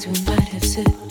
things we might have said.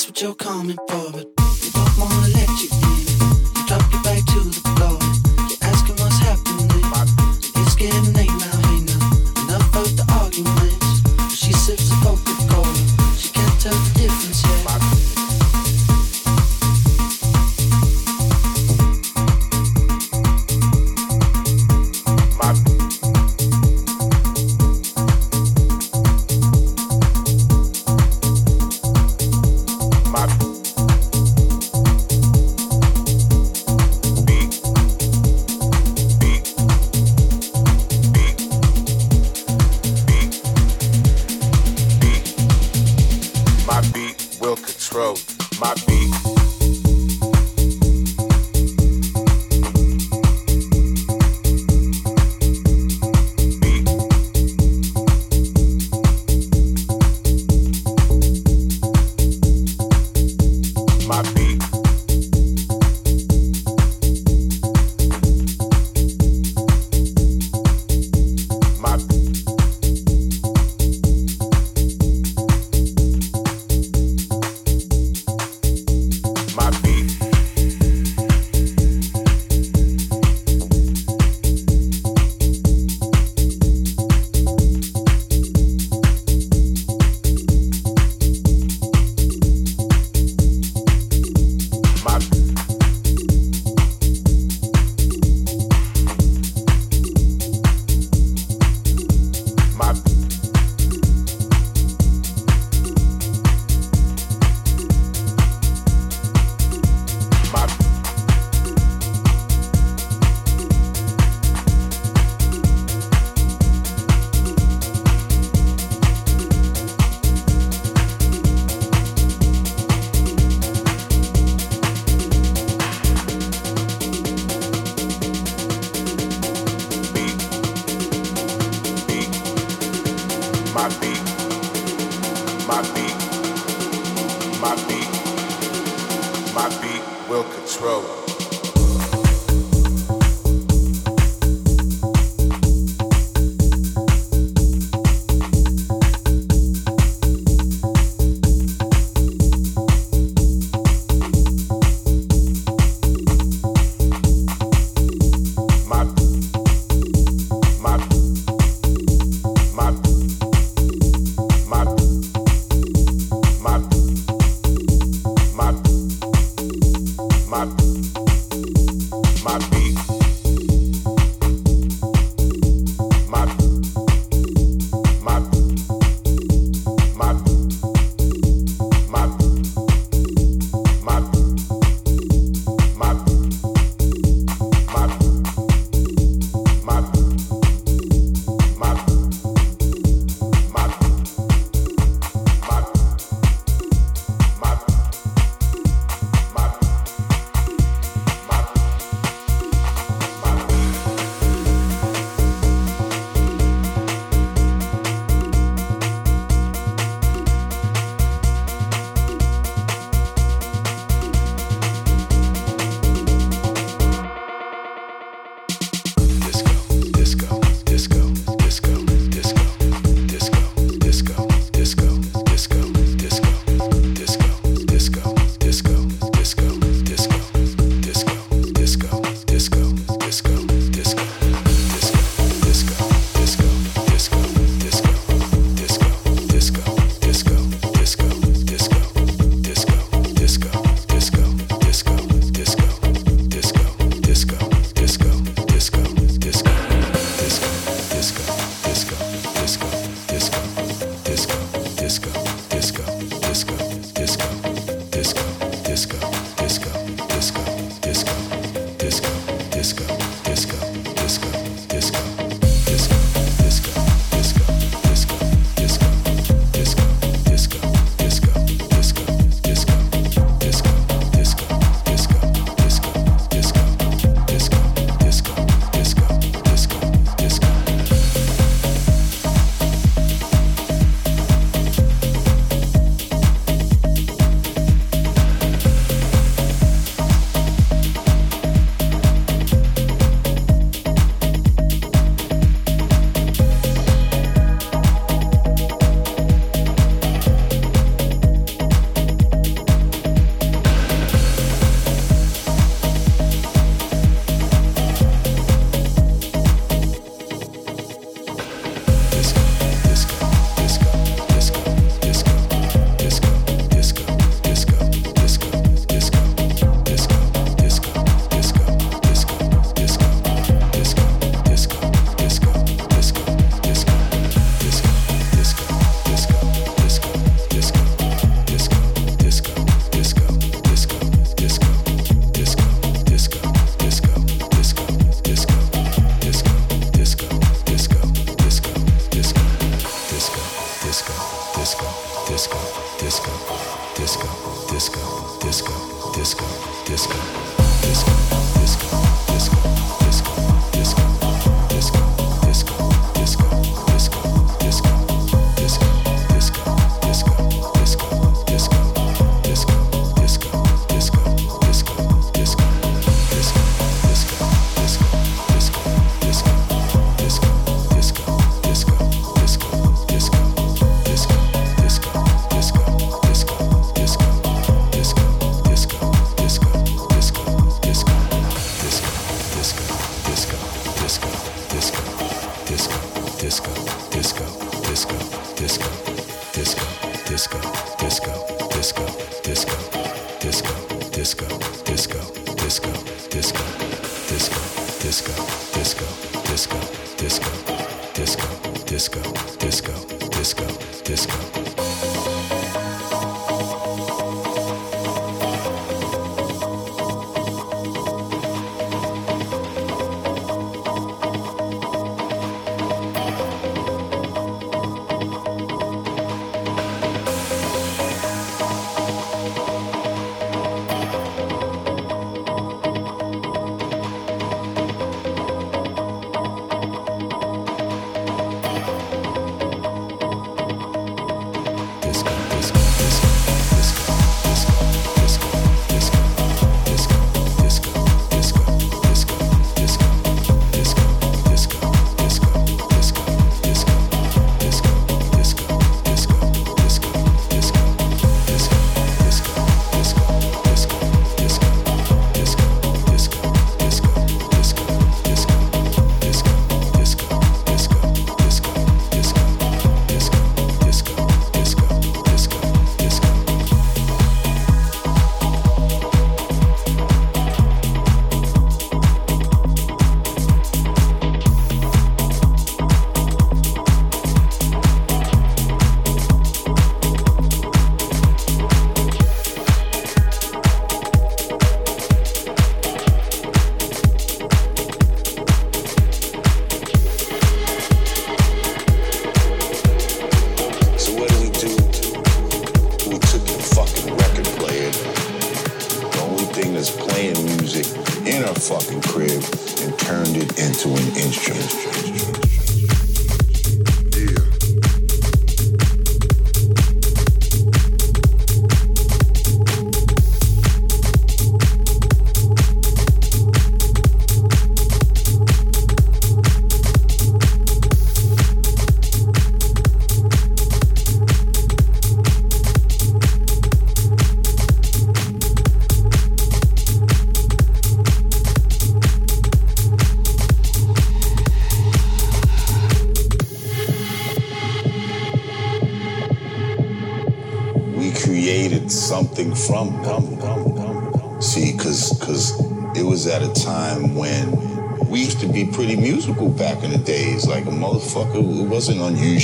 That's what you're coming for, but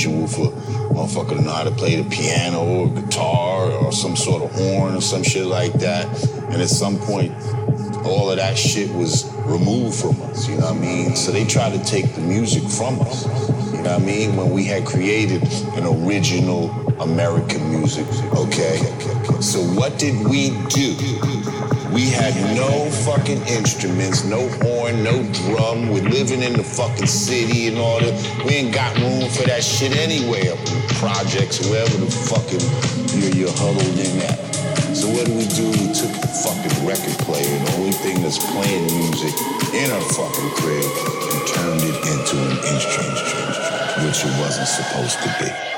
for motherfucker to know how to play the piano or guitar or some sort of horn or some shit like that. And at some point, all of that shit was removed from us, you know what I mean? So they tried to take the music from us, you know what I mean? When we had created an original American music, okay? So what did we do? We had no fucking instruments, no horn, no drum. We're living in the fucking city and all that. We ain't got room for that shit anyway up in projects, wherever the fucking you're, you're huddled in at. So what do we do? We took the fucking record player, the only thing that's playing music in our fucking crib, and turned it into an instrument, which it wasn't supposed to be.